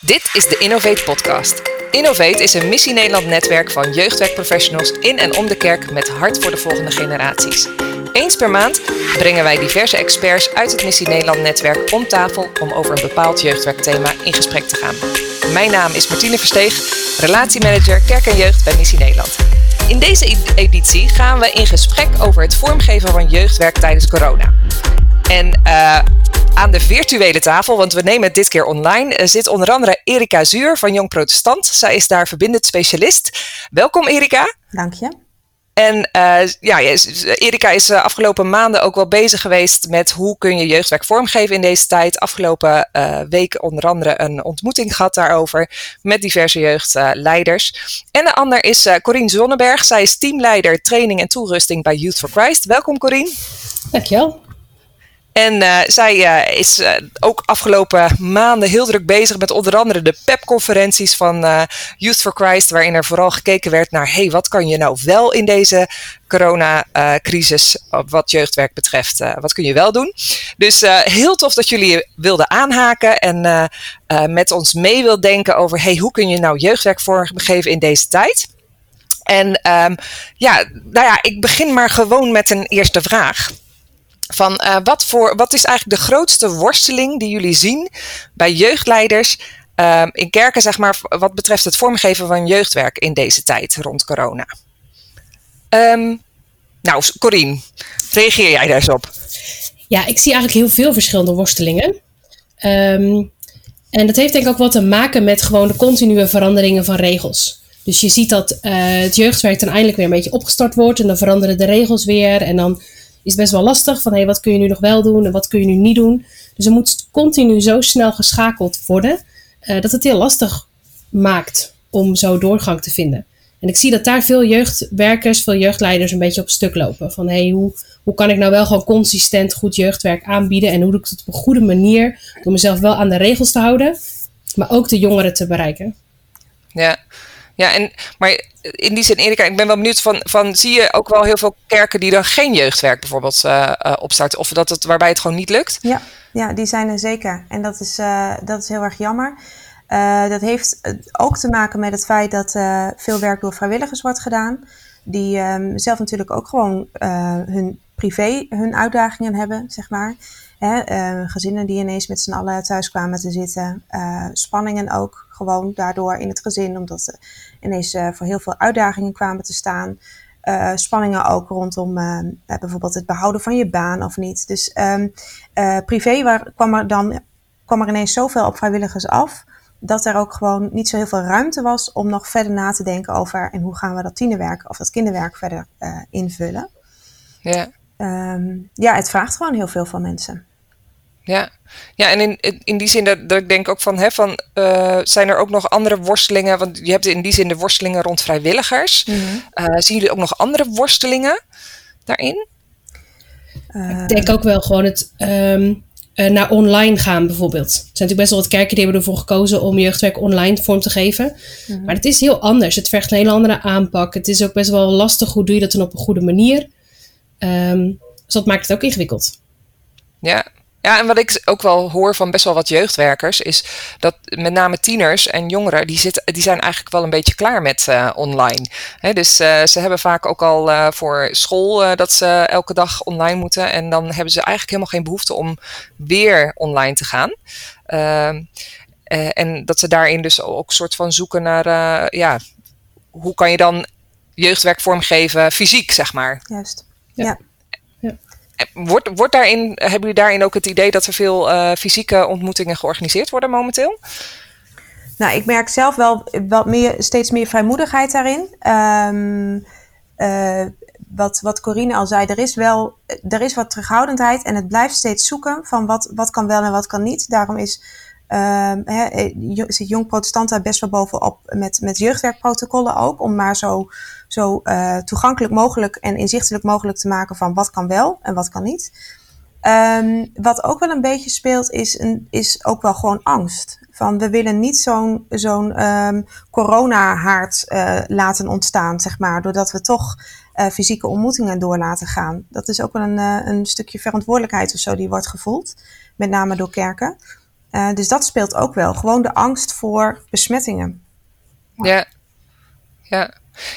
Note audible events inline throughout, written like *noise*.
Dit is de Innovate Podcast. Innovate is een Missie Nederland netwerk van jeugdwerkprofessionals in en om de kerk met hart voor de volgende generaties. Eens per maand brengen wij diverse experts uit het Missie Nederland netwerk om tafel om over een bepaald jeugdwerkthema in gesprek te gaan. Mijn naam is Martine Versteeg, relatiemanager kerk en jeugd bij Missie Nederland. In deze editie gaan we in gesprek over het vormgeven van jeugdwerk tijdens corona. En uh, aan de virtuele tafel, want we nemen het dit keer online, eh, zit onder andere Erika Zuur van Jong Protestant. Zij is daar verbindend specialist. Welkom Erika. Dank je. En uh, ja, Erika is uh, afgelopen maanden ook wel bezig geweest met hoe kun je jeugdwerk vormgeven in deze tijd. Afgelopen uh, week onder andere een ontmoeting gehad daarover met diverse jeugdleiders. en de ander is Corine Zonneberg. Zij is teamleider training en toerusting bij Youth for Christ. Welkom Corine. Dankjewel. En uh, zij uh, is uh, ook afgelopen maanden heel druk bezig met onder andere de PEP-conferenties van Youth for Christ, waarin er vooral gekeken werd naar, hey, wat kan je nou wel in deze coronacrisis wat jeugdwerk betreft, wat kun je wel doen? Dus heel tof dat jullie wilden aanhaken en met ons mee wil denken over, hey, hoe kun je nou jeugdwerk vormgeven in deze tijd? En um, ja, nou ja, ik begin maar gewoon met een eerste vraag. Van uh, wat, voor, wat is eigenlijk de grootste worsteling die jullie zien bij jeugdleiders uh, in kerken, zeg maar, wat betreft het vormgeven van jeugdwerk in deze tijd rond corona? Um, nou, Corine, reageer jij daar eens op? Ja, ik zie eigenlijk heel veel verschillende worstelingen. Um, en dat heeft denk ik ook wat te maken met gewoon de continue veranderingen van regels. Dus je ziet dat uh, het jeugdwerk dan eindelijk weer een beetje opgestart wordt en dan veranderen de regels weer en dan is best wel lastig. Van hé, hey, wat kun je nu nog wel doen en wat kun je nu niet doen. Dus er moet continu zo snel geschakeld worden uh, dat het heel lastig maakt om zo doorgang te vinden. En ik zie dat daar veel jeugdwerkers, veel jeugdleiders een beetje op stuk lopen. Van hé, hey, hoe, hoe kan ik nou wel gewoon consistent goed jeugdwerk aanbieden en hoe doe ik het op een goede manier door mezelf wel aan de regels te houden, maar ook de jongeren te bereiken. Ja, ja, en, maar in die zin, Erika, ik ben wel benieuwd van, van zie je ook wel heel veel kerken die dan geen jeugdwerk bijvoorbeeld uh, opstarten? Of dat het, waarbij het gewoon niet lukt? Ja, ja die zijn er zeker. En dat is, uh, dat is heel erg jammer. dat heeft ook te maken met het feit dat veel werk door vrijwilligers wordt gedaan. Die um, zelf natuurlijk ook gewoon hun privé hun uitdagingen hebben, zeg maar. Hè, gezinnen die ineens met z'n allen thuis kwamen te zitten. spanningen ook gewoon daardoor in het gezin, omdat ze ineens uh, voor heel veel uitdagingen kwamen te staan. Spanningen ook rondom bijvoorbeeld het behouden van je baan of niet. Dus um, privé waar, kwam, er dan, kwam er ineens zoveel op vrijwilligers af, dat er ook gewoon niet zo heel veel ruimte was om nog verder na te denken over en hoe gaan we dat tienerwerk of dat kinderwerk verder invullen. Ja. Um, ja, het vraagt gewoon heel veel van mensen. Ja, ja en in, in die zin dat, dat ik denk ook van, hè, van uh, zijn er ook nog andere worstelingen? Want je hebt in die zin de worstelingen rond vrijwilligers. Mm -hmm. uh, zien jullie ook nog andere worstelingen daarin? Uh, ik denk ook wel gewoon het um, naar online gaan bijvoorbeeld. Er zijn natuurlijk best wel wat kerken die hebben ervoor gekozen om jeugdwerk online vorm te geven. Mm -hmm. Maar het is heel anders. Het vergt een hele andere aanpak. Het is ook best wel lastig. Hoe doe je dat dan op een goede manier? Um, dus dat maakt het ook ingewikkeld. Ja, ja, en wat ik ook wel hoor van best wel wat jeugdwerkers, is dat met name tieners en jongeren, die, zitten, die zijn eigenlijk wel een beetje klaar met uh, online. He, dus uh, ze hebben vaak ook al uh, voor school dat ze elke dag online moeten. En dan hebben ze eigenlijk helemaal geen behoefte om weer online te gaan. Ehm, en dat ze daarin dus ook soort van zoeken naar, ja, hoe kan je dan jeugdwerk vormgeven fysiek, zeg maar. Juist, ja. ja. Wordt, wordt daarin, hebben jullie daarin ook het idee dat er veel uh, fysieke ontmoetingen georganiseerd worden momenteel? Nou, ik merk zelf wel wat meer, steeds meer vrijmoedigheid daarin. Um, uh, wat, wat Corine al zei, er is wel er is wat terughoudendheid en het blijft steeds zoeken van wat, wat kan wel en wat kan niet. Daarom is um, he, zit Jong Protestant daar best wel bovenop met, met jeugdwerkprotocollen ook, om maar zo zo uh, toegankelijk mogelijk en inzichtelijk mogelijk te maken van wat kan wel en wat kan niet. Um, wat ook wel een beetje speelt is, een, is ook wel gewoon angst. Van we willen niet zo'n um, corona-haard uh, laten ontstaan, zeg maar, doordat we toch uh, fysieke ontmoetingen door laten gaan. Dat is ook wel een, een stukje verantwoordelijkheid of zo die wordt gevoeld, met name door kerken. Dus dat speelt ook wel. Gewoon de angst voor besmettingen. Ja. Ja,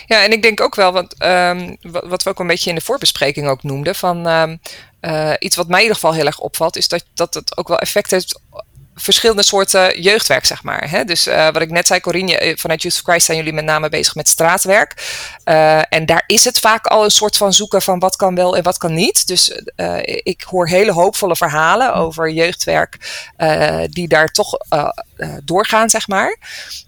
en ik denk ook wel, want um, wat we ook een beetje in de voorbespreking ook noemden, van um, uh, iets wat mij in ieder geval heel erg opvalt, is dat, dat het ook wel effect heeft verschillende soorten jeugdwerk, zeg maar. Hè? Dus uh, wat ik net zei, Corinne, eh, vanuit Youth of Christ zijn jullie met name bezig met straatwerk. Uh, en daar is het vaak al een soort van zoeken van wat kan wel en wat kan niet. Dus uh, ik hoor hele hoopvolle verhalen over jeugdwerk die daar toch doorgaan, zeg maar.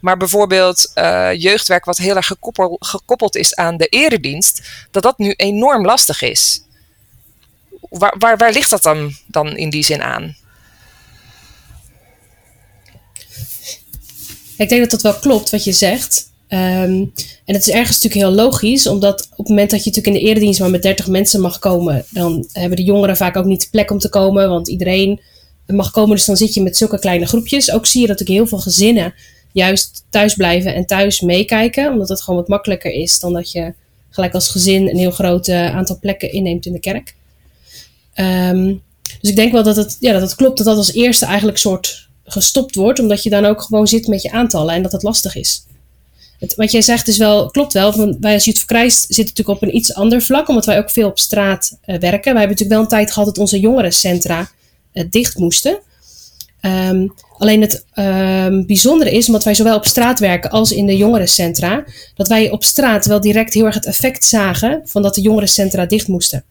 Maar bijvoorbeeld jeugdwerk wat heel erg gekoppeld, gekoppeld is aan de eredienst, dat dat nu enorm lastig is. Waar, waar, waar ligt dat dan, dan in die zin aan? Ik denk dat dat wel klopt wat je zegt. Um, en het is ergens natuurlijk heel logisch, omdat op het moment dat je natuurlijk in de eredienst maar met 30 mensen mag komen, dan hebben de jongeren vaak ook niet de plek om te komen, want iedereen mag komen. Dus dan zit je met zulke kleine groepjes. Ook zie je dat natuurlijk heel veel gezinnen juist thuis blijven en thuis meekijken, omdat het gewoon wat makkelijker is dan dat je gelijk als gezin een heel groot uh, aantal plekken inneemt in de kerk. Um, dus ik denk wel dat het, ja, dat het klopt dat dat als eerste eigenlijk soort gestopt wordt, omdat je dan ook gewoon zit met je aantallen en dat het lastig is. Wat jij zegt is wel, klopt wel. Want wij als Youth for Christ zitten natuurlijk op een iets ander vlak, omdat wij ook veel op straat uh, werken. Wij hebben natuurlijk wel een tijd gehad dat onze jongerencentra uh, dicht moesten. Um, alleen het um, bijzondere is, omdat wij zowel op straat werken als in de jongerencentra, dat wij op straat wel direct heel erg het effect zagen van dat de jongerencentra dicht moesten.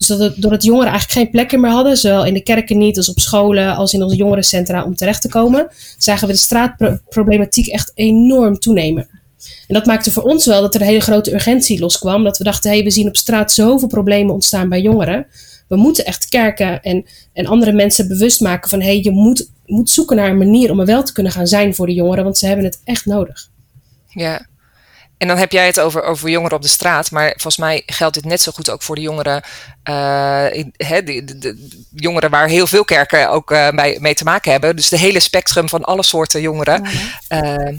Dus dat het, doordat jongeren eigenlijk geen plekken meer hadden, zowel in de kerken niet als op scholen als in onze jongerencentra om terecht te komen, zagen we de straatproblematiek echt enorm toenemen. En dat maakte voor ons wel dat er een hele grote urgentie loskwam. Dat we dachten, hé, hey, we zien op straat zoveel problemen ontstaan bij jongeren. We moeten echt kerken en, en andere mensen bewust maken van, hé, hey, je moet, moet zoeken naar een manier om er wel te kunnen gaan zijn voor de jongeren, want ze hebben het echt nodig. Ja, en dan heb jij het over, over jongeren op de straat. Maar volgens mij geldt dit net zo goed ook voor de jongeren. Uh, de, de, de, jongeren waar heel veel kerken ook uh, bij, mee te maken hebben. Dus de hele spectrum van alle soorten jongeren. Uh,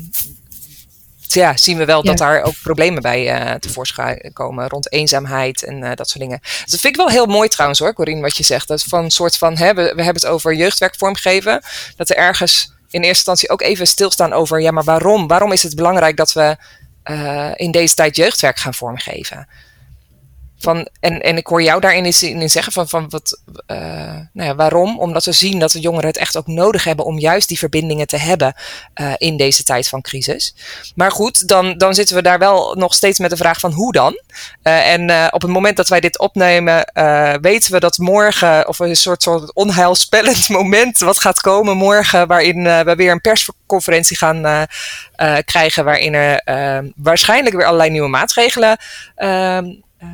ja, zien we wel ja. dat daar ook problemen bij tevoorschijn komen. Rond eenzaamheid en dat soort dingen. Dus dat vind ik wel heel mooi trouwens hoor, Corine, wat je zegt. Dat van een soort van, hè, we, we hebben het over jeugdwerk vormgeven. Dat er ergens in eerste instantie ook even stilstaan over, ja, maar waarom? Waarom is het belangrijk dat we in deze tijd jeugdwerk gaan vormgeven. Van, en, en ik hoor jou daarin in, zeggen van, van wat, uh, nou ja, waarom? Omdat we zien dat de jongeren het echt ook nodig hebben om juist die verbindingen te hebben uh, in deze tijd van crisis. Maar goed, dan, dan zitten we daar wel nog steeds met de vraag van hoe dan? Uh, en op het moment dat wij dit opnemen, weten we dat morgen, of een soort, soort onheilspellend *laughs* moment wat gaat komen morgen, waarin we weer een persconferentie gaan krijgen, waarin er waarschijnlijk weer allerlei nieuwe maatregelen ehm,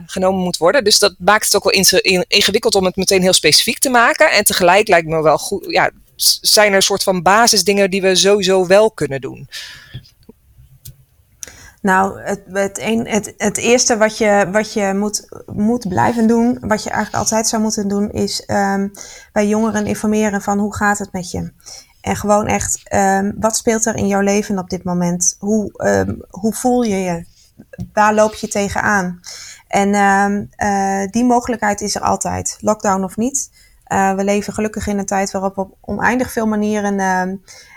genomen moet worden. Dus dat maakt het ook wel in, ingewikkeld om het meteen heel specifiek te maken. En tegelijk lijkt me wel goed, ja, zijn er een soort van basisdingen die we sowieso wel kunnen doen. Nou, het, het, een, het, het eerste wat je, wat je moet, moet blijven doen, wat je eigenlijk altijd zou moeten doen, is um, bij jongeren informeren van hoe gaat het met je. En gewoon echt, um, wat speelt er in jouw leven op dit moment? Hoe, um, hoe voel je je? Waar loop je tegenaan? En uh, die mogelijkheid is er altijd, lockdown of niet. Uh, we leven gelukkig in een tijd waarop we op oneindig veel manieren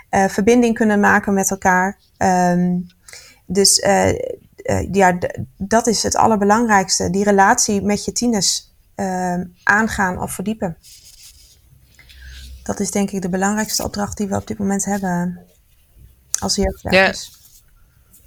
uh, verbinding kunnen maken met elkaar. Um, dus ja, dat is het allerbelangrijkste. Die relatie met je tieners ehm, aangaan of verdiepen. Dat is denk ik de belangrijkste opdracht die we op dit moment hebben als jeugdwerkers.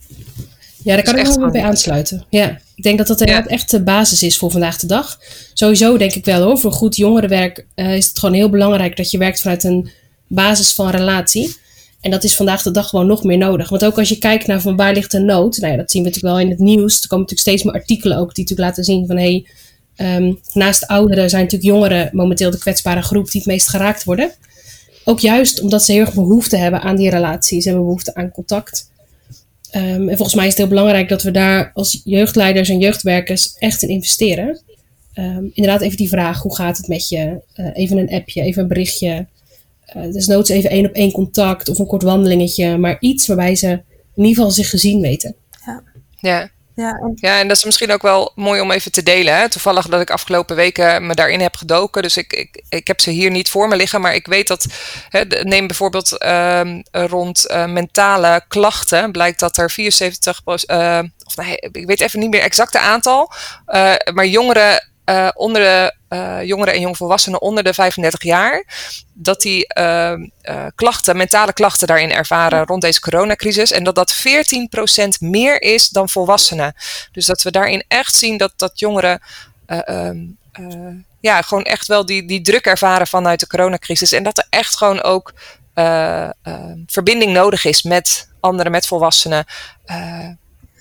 Ja. Ja, daar kan ik wel bij aansluiten. Ja, ik denk dat dat inderdaad echt de basis is voor vandaag de dag. Sowieso denk ik wel hoor, voor goed jongerenwerk uh, is het gewoon heel belangrijk dat je werkt vanuit een basis van relatie. En dat is vandaag de dag gewoon nog meer nodig. Want ook als je kijkt naar van waar ligt de nood, nou ja, dat zien we natuurlijk wel in het nieuws. Er komen natuurlijk steeds meer artikelen ook die natuurlijk laten zien van hé, hey, um, naast ouderen zijn natuurlijk jongeren momenteel de kwetsbare groep die het meest geraakt worden. Ook juist omdat ze heel erg behoefte hebben aan die relatie. Ze hebben behoefte aan contact. Um, en volgens mij is het heel belangrijk dat we daar als jeugdleiders en jeugdwerkers echt in investeren. Um, inderdaad, even die vraag: hoe gaat het met je? Uh, even een appje, even een berichtje. Uh, dus noods even één op één contact of een kort wandelingetje, maar iets waarbij ze in ieder geval zich gezien weten. Ja. ja. Ja, en... ja, en dat is misschien ook wel mooi om even te delen. Hè? Toevallig dat ik afgelopen weken me daarin heb gedoken. Dus ik, ik, ik heb ze hier niet voor me liggen. Maar ik weet dat, hè, neem bijvoorbeeld uh, rond uh, mentale klachten. Blijkt dat er 74, uh, of nee, ik weet even niet meer exacte aantal. Uh, maar jongeren onder de uh, jongeren en jongvolwassenen onder de 35 jaar, dat die uh, klachten, mentale klachten daarin ervaren rond deze coronacrisis. En dat dat 14% meer is dan volwassenen. Dus dat we daarin echt zien dat, dat jongeren ehm, ja, gewoon echt wel die, die druk ervaren vanuit de coronacrisis. En dat er echt gewoon ook verbinding nodig is met anderen, met volwassenen.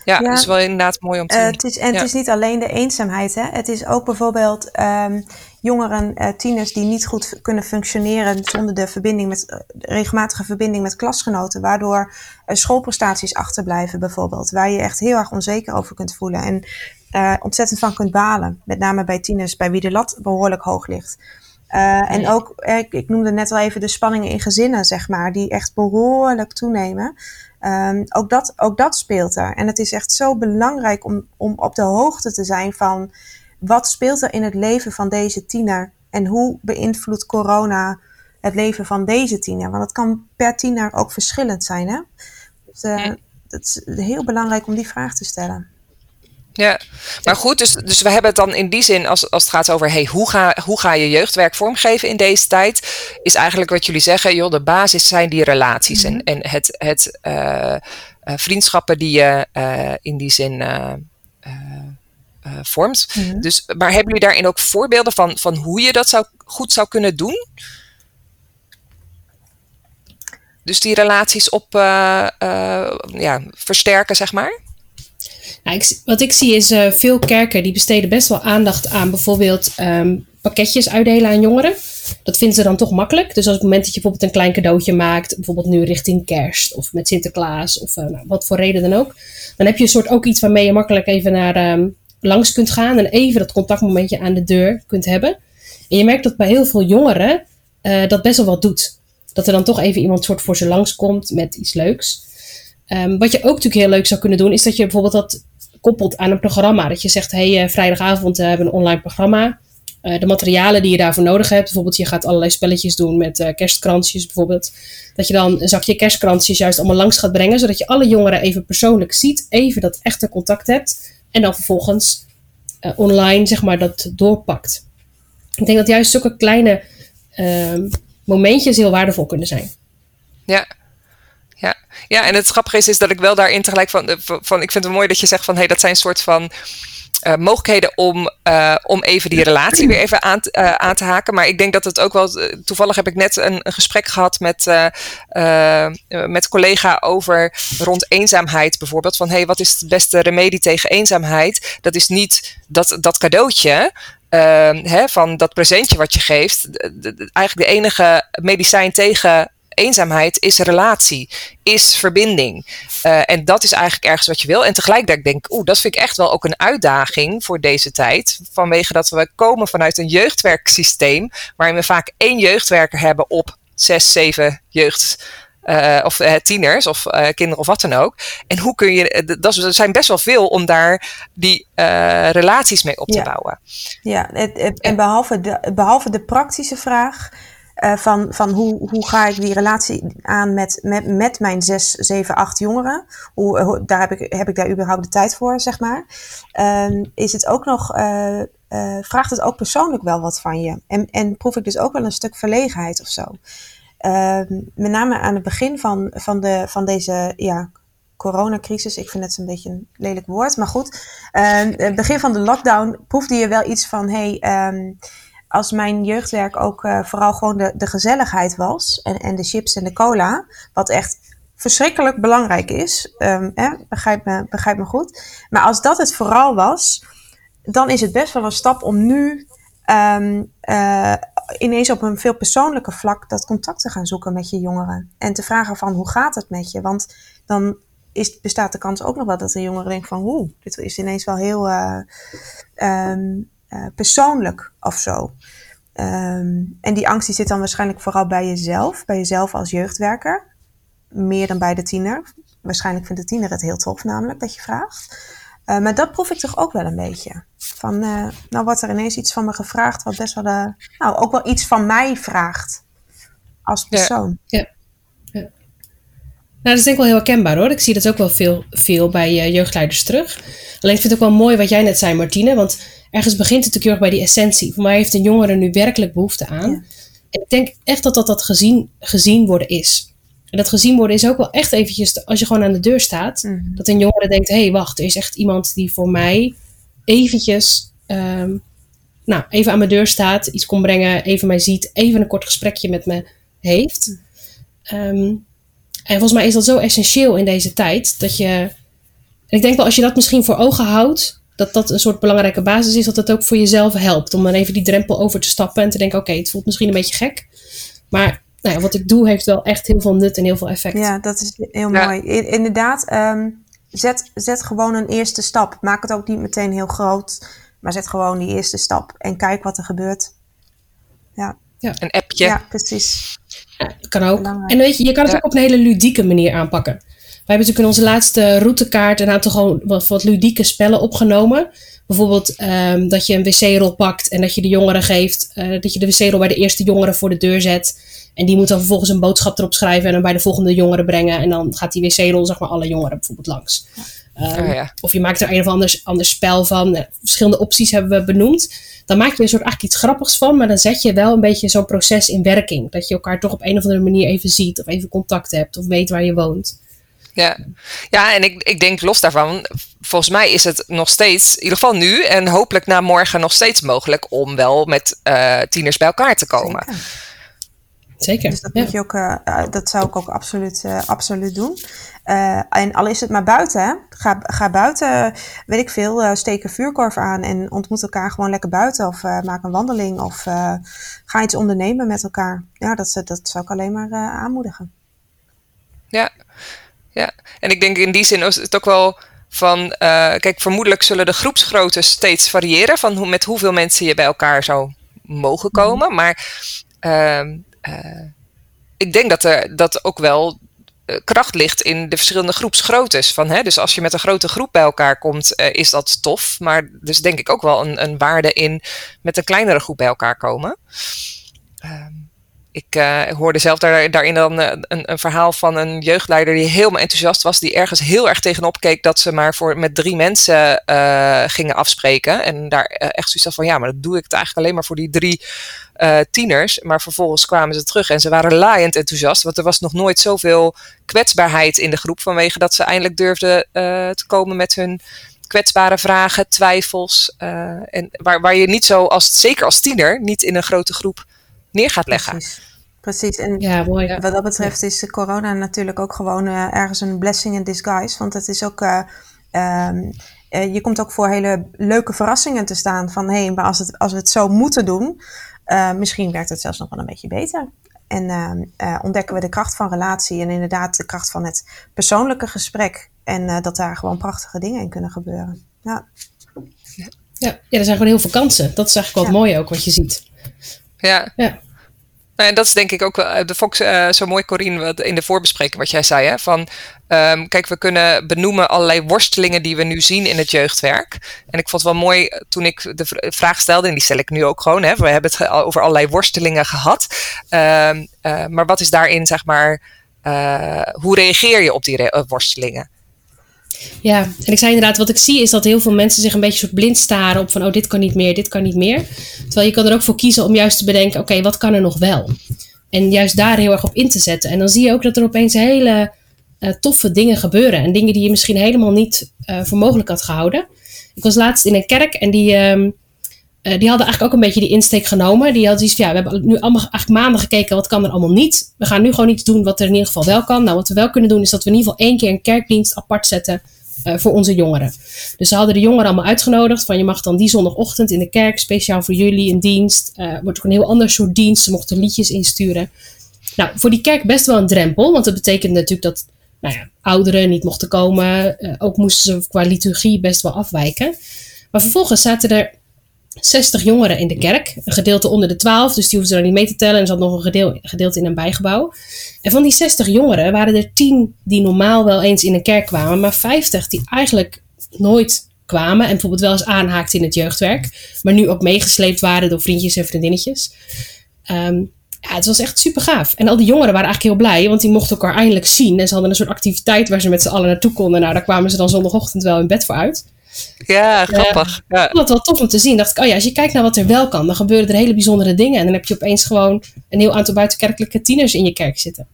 Ja, dat is wel inderdaad mooi om te zien. Uh, het is, en het is niet alleen de eenzaamheid. Hè? Het is ook bijvoorbeeld um, jongeren, uh, tieners die niet goed kunnen functioneren zonder de verbinding met, uh, regelmatige verbinding met klasgenoten. Waardoor schoolprestaties achterblijven bijvoorbeeld. Waar je echt heel erg onzeker over kunt voelen. En ontzettend van kunt balen. Met name bij tieners, bij wie de lat behoorlijk hoog ligt. En ook, ik, ik, noemde net al even de spanningen in gezinnen, zeg maar, die echt behoorlijk toenemen. Um, ook, dat, ook dat speelt er. En het is echt zo belangrijk om, om op de hoogte te zijn van wat speelt er in het leven van deze tiener en hoe beïnvloedt corona het leven van deze tiener. Want het kan per tiener ook verschillend zijn. Hè? Dus, uh, het is heel belangrijk om die vraag te stellen. Ja, maar goed, dus, dus we hebben het dan in die zin, als, als het gaat over hey, hoe, ga, hoe ga je jeugdwerk vormgeven in deze tijd, is eigenlijk wat jullie zeggen, joh, de basis zijn die relaties en, en het, het uh, uh, vriendschappen die je uh, in die zin vormt. Mm-hmm. Dus, maar hebben jullie daarin ook voorbeelden van, van hoe je dat zou, goed zou kunnen doen? Dus die relaties op ja, versterken, zeg maar? Wat ik zie is uh, veel kerken die besteden best wel aandacht aan bijvoorbeeld um, pakketjes uitdelen aan jongeren. Dat vinden ze dan toch makkelijk. Dus als op het moment dat je bijvoorbeeld een klein cadeautje maakt, bijvoorbeeld nu richting kerst of met Sinterklaas of uh, nou, wat voor reden dan ook, dan heb je een soort ook iets waarmee je makkelijk even naar um, langs kunt gaan en even dat contactmomentje aan de deur kunt hebben. En je merkt dat bij heel veel jongeren uh, dat best wel wat doet. Dat er dan toch even iemand soort voor ze langskomt met iets leuks. Um, wat je ook natuurlijk heel leuk zou kunnen doen, is dat je bijvoorbeeld dat koppelt aan een programma. Dat je zegt, hey, uh, vrijdagavond uh, hebben we een online programma. Uh, de materialen die je daarvoor nodig hebt. Bijvoorbeeld, je gaat allerlei spelletjes doen met kerstkransjes bijvoorbeeld. Dat je dan een zakje kerstkransjes juist allemaal langs gaat brengen. Zodat je alle jongeren even persoonlijk ziet. Even dat echte contact hebt. En dan vervolgens online, zeg maar, dat doorpakt. Ik denk dat juist zulke kleine ehm, momentjes heel waardevol kunnen zijn. Ja, ja. ja, en het grappige is, is dat ik wel daarin tegelijk van, eh, van ik vind het mooi dat je zegt van hé, hey, dat zijn een soort van uh, mogelijkheden om, uh, om even die relatie weer even aan, uh, aan te haken. Maar ik denk dat het ook wel. Toevallig heb ik net een, een gesprek gehad met, met een collega over rond eenzaamheid bijvoorbeeld. Van hé, hey, wat is het beste remedie tegen eenzaamheid? Dat is niet dat, dat cadeautje. Hè, van dat presentje wat je geeft. De, de, eigenlijk de enige medicijn tegen eenzaamheid is relatie, is verbinding. Uh, en dat is eigenlijk ergens wat je wil. En tegelijkertijd denk ik, oeh, dat vind ik echt wel ook een uitdaging voor deze tijd. Vanwege dat we komen vanuit een jeugdwerksysteem, waarin we vaak één jeugdwerker hebben op zes, zeven jeugd. Uh, of uh, tieners of uh, kinderen of wat dan ook. En hoe kun je, dat er zijn best wel veel om daar die relaties mee op te ja. bouwen. Ja, het, het, en behalve de, behalve de praktische vraag, uh, van, van hoe, hoe ga ik die relatie aan met, met, met mijn zes, zeven, acht jongeren? Hoe, hoe, daar heb, ik, heb ik daar überhaupt de tijd voor, zeg maar? Uh, is het ook nog, uh, vraagt het ook persoonlijk wel wat van je? En, en proef ik dus ook wel een stuk verlegenheid of zo? Ehm, met name aan het begin van, van, de, van deze ja, coronacrisis. Ik vind het een beetje een lelijk woord, maar goed. Uh, het begin van de lockdown proefde je wel iets van: hey, als mijn jeugdwerk ook uh, vooral gewoon de, de gezelligheid was. En, en de chips en de cola. Wat echt verschrikkelijk belangrijk is. Um, begrijp, me, begrijp me goed. Maar als dat het vooral was. Dan is het best wel een stap om nu um, uh, ineens op een veel persoonlijker vlak dat contact te gaan zoeken met je jongeren. En te vragen van hoe gaat het met je? Want dan is, bestaat de kans ook nog wel dat de jongeren denken van hoe, dit is ineens wel heel uh, um, uh, persoonlijk of zo. Um, en die angst die zit dan waarschijnlijk vooral bij jezelf, bij jezelf als jeugdwerker, meer dan bij de tiener. Waarschijnlijk vindt de tiener het heel tof namelijk dat je vraagt. Uh, maar dat proef ik toch ook wel een beetje. Van, uh, nou wordt er ineens iets van me gevraagd, wat best wel, uh, nou ook wel iets van mij vraagt als persoon. Ja. ja. ja. Nou, dat is denk ik wel heel herkenbaar hoor. Ik zie dat ook wel veel, veel bij jeugdleiders terug. Alleen ik vind het ook wel mooi wat jij net zei, Martine. Want ergens begint het natuurlijk heel erg bij die essentie. Voor mij heeft een jongere nu werkelijk behoefte aan. Ja. En ik denk echt dat dat, dat gezien, gezien worden is. En dat gezien worden is ook wel echt eventjes, als je gewoon aan de deur staat, Mhm. dat een jongere denkt, hé hey, wacht, er is echt iemand die voor mij eventjes, ehm, nou, even aan mijn deur staat, iets kon brengen, even mij ziet, even een kort gesprekje met me heeft. Ehm, en volgens mij is dat zo essentieel in deze tijd, dat je, ik denk wel als je dat misschien voor ogen houdt, dat dat een soort belangrijke basis is, dat het ook voor jezelf helpt om dan even die drempel over te stappen en te denken, oké, het voelt misschien een beetje gek, maar nou ja, wat ik doe heeft wel echt heel veel nut en heel veel effect. Ja, dat is heel Ja. mooi. Inderdaad, ehm, zet, zet gewoon een eerste stap. Maak het ook niet meteen heel groot, maar zet gewoon die eerste stap en kijk wat er gebeurt. Ja, Een appje. ja precies. Ja, dat kan ook. Belangrijk. En weet je, je kan het Ja. ook op een hele ludieke manier aanpakken. Wij hebben natuurlijk in onze laatste routekaart een aantal gewoon wat, wat ludieke spellen opgenomen. Bijvoorbeeld ehm, dat je een wc-rol pakt en dat je de jongeren geeft, eh, dat je de wc-rol bij de eerste jongere voor de deur zet. En die moet dan vervolgens een boodschap erop schrijven en dan bij de volgende jongeren brengen. En dan gaat die wc-rol, zeg maar, alle jongeren bijvoorbeeld langs. Ehm, Oh ja. Of je maakt er een of ander, ander spel van. Eh, Verschillende opties hebben we benoemd. Dan maak je er een soort eigenlijk iets grappigs van, maar dan zet je wel een beetje zo'n proces in werking. Dat je elkaar toch op een of andere manier even ziet, of even contact hebt, of weet waar je woont. Ja, ja en ik, ik denk los daarvan, volgens mij is het nog steeds, in ieder geval nu en hopelijk na morgen nog steeds mogelijk om wel met eh, tieners bij elkaar te komen. Zeker. Zeker. Dus dat, ja. moet je ook, eh, eh, dat zou ik ook absoluut, eh, absoluut doen. Eh, en al is het maar buiten, hè. Ga, ga buiten, weet ik veel, eh, steek een vuurkorf aan en ontmoet elkaar gewoon lekker buiten. Of eh, maak een wandeling of eh, ga iets ondernemen met elkaar. Ja, dat, dat zou ik alleen maar eh, aanmoedigen. Ja, ja. En ik denk in die zin is het ook wel van, eh, kijk, vermoedelijk zullen de groepsgrootte steeds variëren van hoe, met hoeveel mensen je bij elkaar zou mogen komen. Maar ehm, eh, ik denk dat er dat ook wel eh, kracht ligt in de verschillende groepsgroottes. Van, hè, dus als je met een grote groep bij elkaar komt, is dat tof. Maar dus denk ik ook wel een, een waarde in met een kleinere groep bij elkaar komen. Ehm, ik eh, hoorde zelf daar, daarin dan eh, een, een verhaal van een jeugdleider die helemaal enthousiast was. Die ergens heel erg tegenop keek dat ze maar voor, met drie mensen eh, gingen afspreken. En daar echt zoiets van ja, maar dat doe ik het eigenlijk alleen maar voor die drie tieners. Maar vervolgens kwamen ze terug en ze waren laaiend enthousiast. Want er was nog nooit zoveel kwetsbaarheid in de groep. Vanwege dat ze eindelijk durfden te komen met hun kwetsbare vragen, twijfels. en waar, waar je niet zo, als, zeker als tiener, niet in een grote groep neer gaat leggen. Precies. Precies. En Ja, mooi. Wat dat betreft is corona natuurlijk ook gewoon eh, ergens een blessing in disguise. Want het is ook. eh, ehm, eh, je komt ook voor hele leuke verrassingen te staan. Van hé, hey, maar als, het, als we het zo moeten doen, eh, misschien werkt het zelfs nog wel een beetje beter. En ehm, eh, ontdekken we de kracht van relatie en inderdaad de kracht van het persoonlijke gesprek. En eh, dat daar gewoon prachtige dingen in kunnen gebeuren. Ja, Ja, ja, er zijn gewoon heel veel kansen. Dat is eigenlijk wel het mooie ook wat je ziet. Ja. Ja. Nou, en dat is denk ik ook wel, eh, de Fox eh, zo mooi, Corine, wat in de voorbespreking wat jij zei. Hè, van, ehm, kijk, we kunnen benoemen allerlei worstelingen die we nu zien in het jeugdwerk. En ik vond het wel mooi eh, toen ik de vraag stelde, en die stel ik nu ook gewoon. Hè, we hebben het over allerlei worstelingen gehad. Ehm, eh, maar wat is daarin, zeg maar, hoe reageer je op die worstelingen? Ja, en ik zei inderdaad, wat ik zie is dat heel veel mensen zich een beetje soort blind staren op van, oh, dit kan niet meer, dit kan niet meer. Terwijl je kan er ook voor kiezen om juist te bedenken, oké, wat kan er nog wel? En juist daar heel erg op in te zetten. En dan zie je ook dat er opeens hele eh, toffe dingen gebeuren. En dingen die je misschien helemaal niet eh, voor mogelijk had gehouden. Ik was laatst in een kerk en die, ehm, eh, die hadden eigenlijk ook een beetje die insteek genomen. Die hadden iets van, ja, we hebben nu allemaal eigenlijk maanden gekeken, wat kan er allemaal niet? We gaan nu gewoon iets doen wat er in ieder geval wel kan. Nou, wat we wel kunnen doen is dat we in ieder geval één keer een kerkdienst apart zetten eh, voor onze jongeren. Dus ze hadden de jongeren allemaal uitgenodigd van je mag dan die zondagochtend in de kerk speciaal voor jullie een dienst. Eh wordt ook een heel ander soort dienst. Ze mochten liedjes insturen. Nou, voor die kerk best wel een drempel, want dat betekent natuurlijk dat nou ja, ouderen niet mochten komen. Eh, ook moesten ze qua liturgie best wel afwijken. Maar vervolgens zaten er 60 jongeren in de kerk. Een gedeelte onder de 12, dus die hoefden ze niet mee te tellen. En er zat nog een gedeel, gedeelte in een bijgebouw. En van die 60 jongeren waren er 10 die normaal wel eens in een kerk kwamen, maar 50 die eigenlijk nooit kwamen en bijvoorbeeld wel eens aanhaakten in het jeugdwerk, maar nu ook meegesleept waren door vriendjes en vriendinnetjes. Ehm, ja, het was echt super gaaf. En al die jongeren waren eigenlijk heel blij, want die mochten elkaar eindelijk zien. En ze hadden een soort activiteit waar ze met z'n allen naartoe konden. Nou, daar kwamen ze dan zondagochtend wel in bed voor uit. Ja, grappig. Uh, ja. Dat was wel tof om te zien. Dacht ik, oh ja, als je kijkt naar wat er wel kan, dan gebeuren er hele bijzondere dingen. En dan heb je opeens gewoon een heel aantal buitenkerkelijke tieners in je kerk zitten.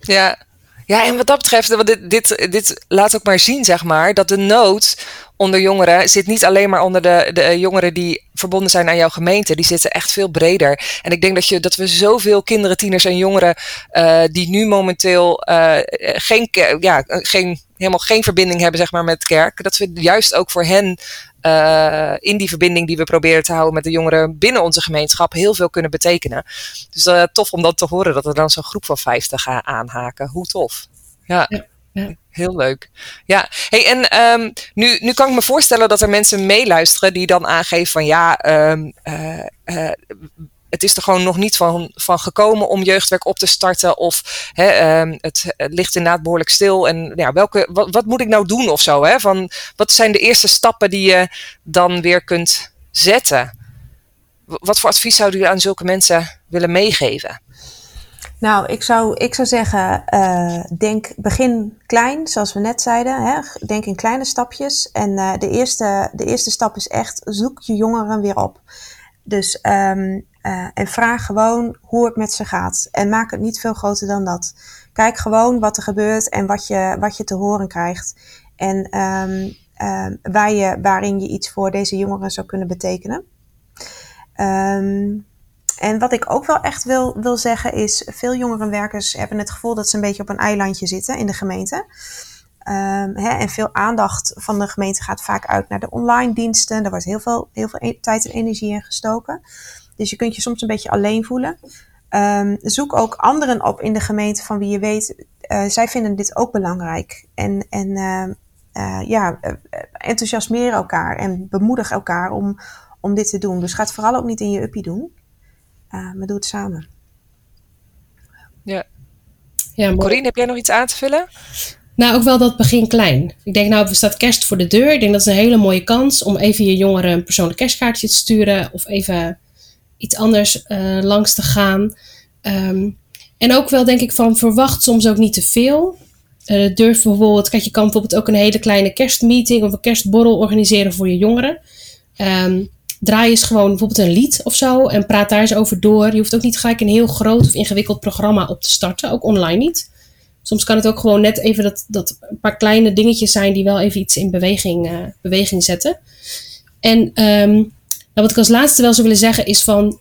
Ja, ja, en wat dat betreft, want dit, dit, dit laat ook maar zien, zeg maar, dat de nood onder jongeren zit niet alleen maar onder de, de jongeren die verbonden zijn aan jouw gemeente. Die zitten echt veel breder. En ik denk dat, je, dat we zoveel kinderen, tieners en jongeren uh, die nu momenteel uh, geen, ja, geen, helemaal geen verbinding hebben zeg maar, met kerk, dat we juist ook voor hen uh, in die verbinding die we proberen te houden met de jongeren binnen onze gemeenschap heel veel kunnen betekenen. Dus uh, tof om dat te horen, dat er dan zo'n groep van 50 gaat aanhaken. Hoe tof. Ja. ja. Ja. Heel leuk. Ja, hey, en um, nu, nu kan ik me voorstellen dat er mensen meeluisteren die dan aangeven van ja, um, uh, uh, het is er gewoon nog niet van, van gekomen om jeugdwerk op te starten. Of hè, um, het, ligt inderdaad behoorlijk stil. En ja, welke, wat, moet ik nou doen of zo? Hè? Van, wat zijn de eerste stappen die je dan weer kunt zetten? Wat voor advies zouden jullie aan zulke mensen willen meegeven? Nou, ik zou, ik zou zeggen, uh, denk, begin klein, zoals we net zeiden. Hè? Denk in kleine stapjes. En uh, de, eerste, de eerste stap is echt, zoek je jongeren weer op. Dus, um, uh, en vraag gewoon hoe het met ze gaat. En maak het niet veel groter dan dat. Kijk gewoon wat er gebeurt en wat je, wat je te horen krijgt. En um, waar je, waarin je iets voor deze jongeren zou kunnen betekenen. En wat ik ook wel echt wil, wil zeggen is, veel jongerenwerkers hebben het gevoel dat ze een beetje op een eilandje zitten in de gemeente. Um, hè, en veel aandacht van de gemeente gaat vaak uit naar de online diensten. Daar wordt heel veel, heel veel e-, tijd en energie in gestoken. Dus je kunt je soms een beetje alleen voelen. Um, zoek ook anderen op in de gemeente van wie je weet, uh, zij vinden dit ook belangrijk. En, en uh, uh, ja, enthousiasmeer elkaar en bemoedig elkaar om, om dit te doen. Dus ga het vooral ook niet in je uppie doen. Uh, maar doe het samen. Ja. ja Corine, heb jij nog iets aan te vullen? Nou, ook wel dat begin klein. Ik denk, nou, er staat kerst voor de deur. Ik denk dat is een hele mooie kans om even je jongeren een persoonlijk kerstkaartje te sturen. Of even iets anders uh, langs te gaan. Um, en ook wel, denk ik, van verwacht soms ook niet te veel. Uh, durf bijvoorbeeld, kijk, je kan bijvoorbeeld ook een hele kleine kerstmeeting of een kerstborrel organiseren voor je jongeren. Um, draai eens gewoon bijvoorbeeld een lied of zo en praat daar eens over door. Je hoeft ook niet gelijk een heel groot of ingewikkeld programma op te starten, ook online niet. Soms kan het ook gewoon net even dat, dat een paar kleine dingetjes zijn die wel even iets in beweging, uh, beweging zetten. En um, nou wat ik als laatste wel zou willen zeggen is van.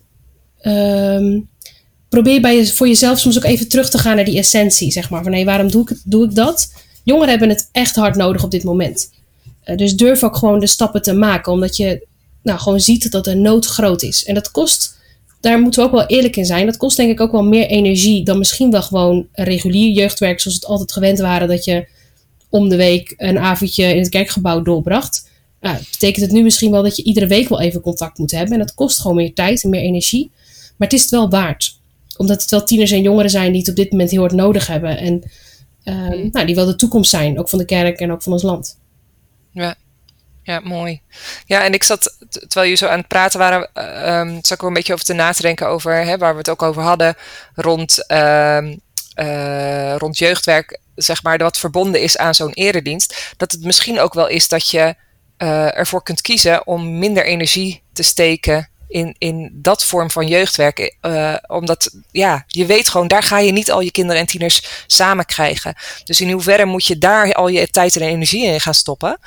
Um, probeer bij voor jezelf soms ook even terug te gaan naar die essentie, zeg maar. Van hé, waarom doe ik, doe ik dat? Jongeren hebben het echt hard nodig op dit moment. Uh, dus durf ook gewoon de stappen te maken, omdat je nou, gewoon ziet dat de nood groot is. En dat kost, daar moeten we ook wel eerlijk in zijn, dat kost denk ik ook wel meer energie dan misschien wel gewoon regulier jeugdwerk zoals het altijd gewend waren dat je om de week een avondje in het kerkgebouw doorbracht. Nou, betekent het nu misschien wel dat je iedere week wel even contact moet hebben. En dat kost gewoon meer tijd en meer energie. Maar het is het wel waard. Omdat het wel tieners en jongeren zijn die het op dit moment heel hard nodig hebben. En uh, nou, die wel de toekomst zijn, ook van de kerk en ook van ons land. Ja, ja, mooi. Ja, en ik zat, terwijl je zo aan het praten waren, um, zat ik er een beetje over te na te denken over, hè, waar we het ook over hadden, rond, uh, uh, rond jeugdwerk, zeg maar, wat verbonden is aan zo'n eredienst. Dat het misschien ook wel is dat je uh, ervoor kunt kiezen om minder energie te steken in, in dat vorm van jeugdwerk. Omdat, ja, je weet gewoon, daar ga je niet al je kinderen en tieners samen krijgen. Dus in hoeverre moet je daar al je tijd en energie in gaan stoppen?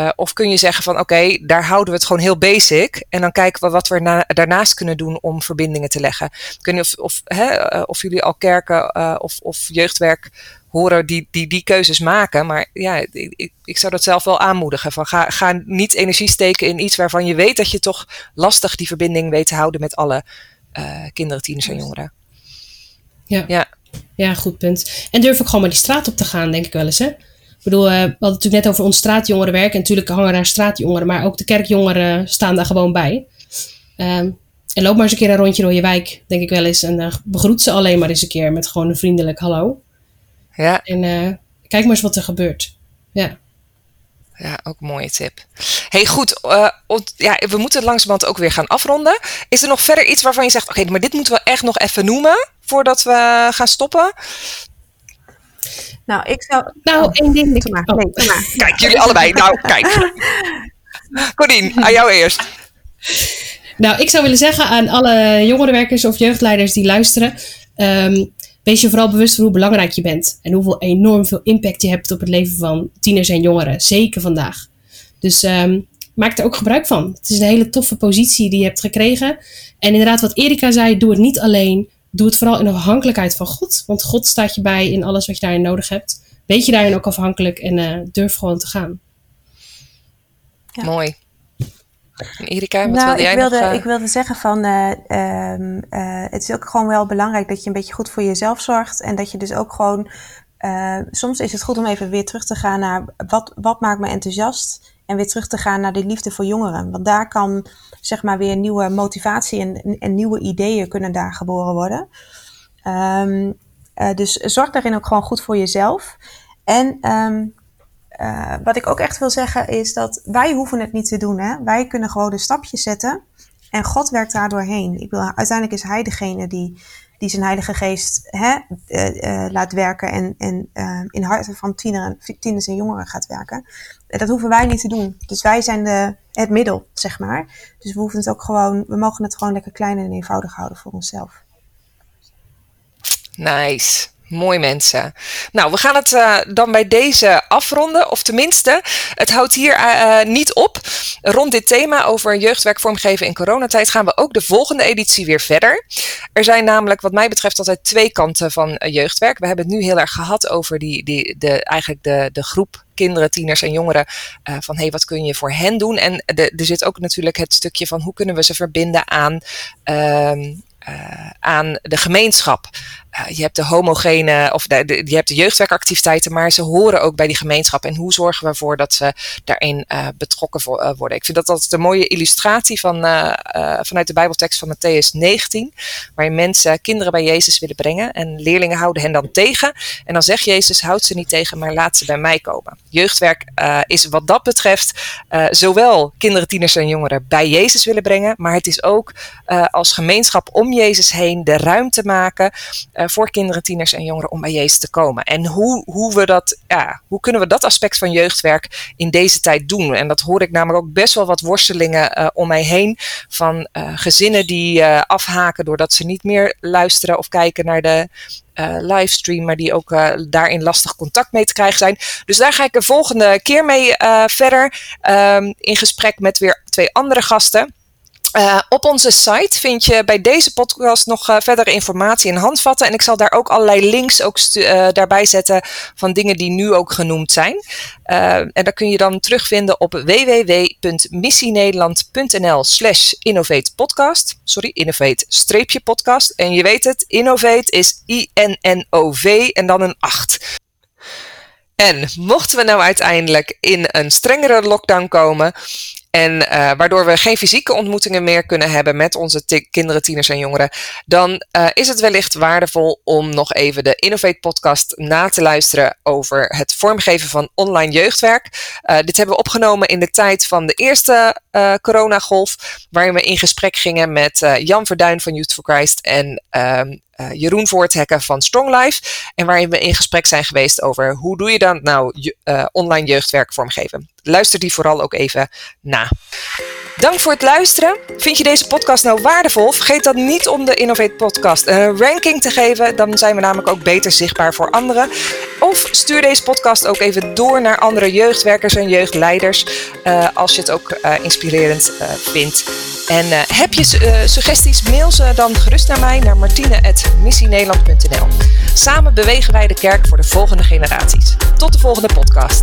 Uh, of kun je zeggen van oké, okay, daar houden we het gewoon heel basic. En dan kijken we wat we na, daarnaast kunnen doen om verbindingen te leggen. Je of, of, hè, uh, of jullie al kerken uh, of, of jeugdwerk horen die, die die keuzes maken. Maar ja, ik, ik zou dat zelf wel aanmoedigen. Van ga, ga niet energie steken in iets waarvan je weet dat je toch lastig die verbinding weet te houden met alle kinderen, tieners en jongeren. Ja. ja. Ja, goed punt. En durf ook gewoon maar die straat op te gaan, denk ik wel eens. Hè? Ik bedoel, uh, we hadden het natuurlijk net over ons straatjongerenwerk. En natuurlijk hangen daar straatjongeren, maar ook de kerkjongeren staan daar gewoon bij. Um, en loop maar eens een keer een rondje door je wijk, denk ik wel eens. En uh, begroet ze alleen maar eens een keer met gewoon een vriendelijk hallo. Ja. En uh, kijk maar eens wat er gebeurt. Ja. Ja, ook een mooie tip. Hey, goed. Uh, ja, we moeten langzamerhand ook weer gaan afronden. Is er nog verder iets waarvan je zegt: oké, maar dit moeten we echt nog even noemen voordat we gaan stoppen? Nou, ik zou. Nou, oh, één ding. Nee. *laughs* Kijk, jullie *laughs* allebei. Nou, kijk. *laughs* Corine, aan jou eerst. Nou, ik zou willen zeggen aan alle jongerenwerkers of jeugdleiders die luisteren. Ehm, wees je vooral bewust van hoe belangrijk je bent. En hoeveel enorm veel impact je hebt op het leven van tieners en jongeren. Zeker vandaag. Dus ehm, maak er ook gebruik van. Het is een hele toffe positie die je hebt gekregen. En inderdaad, wat Erika zei, doe het niet alleen. Doe het vooral in afhankelijkheid van God. Want God staat je bij in alles wat je daarin nodig hebt. Weet je daarin ook afhankelijk en uh, durf gewoon te gaan. Ja. Mooi. Erika, wat nou, wilde jij ik wilde, nog? Uh... Ik wilde zeggen van, uh, um, het is ook gewoon wel belangrijk dat je een beetje goed voor jezelf zorgt. En dat je dus ook gewoon, soms is het goed om even weer terug te gaan naar wat, wat maakt me enthousiast. En weer terug te gaan naar de liefde voor jongeren. Want daar kan zeg maar weer nieuwe motivatie en, en nieuwe ideeën kunnen daar geboren worden. Um, dus zorg daarin ook gewoon goed voor jezelf. En um, uh, wat ik ook echt wil zeggen is dat wij hoeven het niet te doen. Hè? Wij kunnen gewoon de stapjes zetten en God werkt daar doorheen. Ik wil, uiteindelijk is Hij degene die, die zijn Heilige Geest hè, uh, laat werken en, en in harten van tieners en jongeren gaat werken. Dat hoeven wij niet te doen. Dus wij zijn de, het middel, zeg maar. Dus we hoeven het ook gewoon, we mogen het gewoon lekker klein en eenvoudig houden voor onszelf. Nice. Mooi mensen. Nou, we gaan het uh, dan bij deze afronden. Of tenminste, het houdt hier uh, niet op. Rond dit thema over jeugdwerk vormgeven in coronatijd gaan we ook de volgende editie weer verder. Er zijn namelijk wat mij betreft altijd twee kanten van jeugdwerk. We hebben het nu heel erg gehad over die, die, de, eigenlijk de, de groep kinderen, tieners en jongeren. Van hey, wat kun je voor hen doen? En er zit ook natuurlijk het stukje van hoe kunnen we ze verbinden aan. Uh, aan de gemeenschap. Uh, je hebt de homogene, of de, je hebt de jeugdwerkactiviteiten, maar ze horen ook bij die gemeenschap. En hoe zorgen we ervoor dat ze daarin uh, betrokken voor, worden? Ik vind dat altijd een mooie illustratie van, vanuit de Bijbeltekst van Matthäus 19, waarin mensen kinderen bij Jezus willen brengen en leerlingen houden hen dan tegen. En dan zegt Jezus, houd ze niet tegen, maar laat ze bij mij komen. Jeugdwerk is wat dat betreft zowel kinderen, tieners en jongeren bij Jezus willen brengen, maar het is ook als gemeenschap om Jezus heen de ruimte maken voor kinderen, tieners en jongeren om bij Jezus te komen. En hoe, hoe, we dat, ja, hoe kunnen we dat aspect van jeugdwerk in deze tijd doen? En dat hoor ik namelijk ook best wel wat worstelingen uh, om mij heen van uh, gezinnen die afhaken doordat ze niet meer luisteren of kijken naar de livestream, maar die ook daarin lastig contact mee te krijgen zijn. Dus daar ga ik de volgende keer mee verder um, in gesprek met weer twee andere gasten. Uh, op onze site vind je bij deze podcast nog uh, verdere informatie en handvatten. En ik zal daar ook allerlei links ook uh, daarbij zetten van dingen die nu ook genoemd zijn. en dat kun je dan terugvinden op www.missienederland.nl slash innovatepodcast. Sorry, innovate-podcast. En je weet het, innovate is I-N-N-O-V en dan een 8. En mochten we nou uiteindelijk in een strengere lockdown komen, en uh, waardoor we geen fysieke ontmoetingen meer kunnen hebben met onze kinderen, tieners en jongeren. Dan uh, is het wellicht waardevol om nog even de Innovate podcast na te luisteren over het vormgeven van online jeugdwerk. Uh, dit hebben we opgenomen in de tijd van de eerste coronagolf. Waarin we in gesprek gingen met Jan Verduin van Youth for Christ en ehm, uh, Jeroen Voorthekken van Strong Life. En waarin we in gesprek zijn geweest over hoe doe je dan nou je, uh, online jeugdwerk vormgeven. Luister die vooral ook even na. Dank voor het luisteren. Vind je deze podcast nou waardevol? Vergeet dan niet om de Innovate Podcast een ranking te geven. Dan zijn we namelijk ook beter zichtbaar voor anderen. Of stuur deze podcast ook even door naar andere jeugdwerkers en jeugdleiders. Uh, als je het ook uh, inspirerend uh, vindt. En heb je suggesties, mail ze dan gerust naar mij, naar martine.missienederland.nl. Samen bewegen wij de kerk voor de volgende generaties. Tot de volgende podcast.